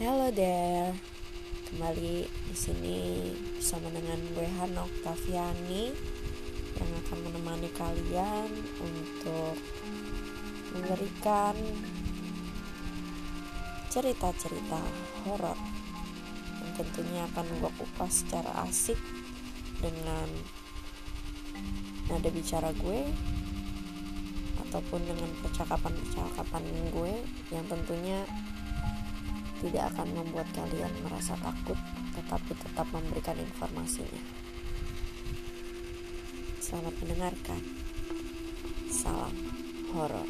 Hello there, kembali di sini bersama dengan gue Hana Oktaviani yang akan menemani kalian untuk memberikan cerita-cerita horor yang tentunya akan gue kupas secara asik dengan nada bicara gue ataupun dengan percakapan-percakapan gue yang tentunya tidak akan membuat kalian merasa takut tetapi tetap memberikan informasinya. Selamat mendengarkan. Salam horor.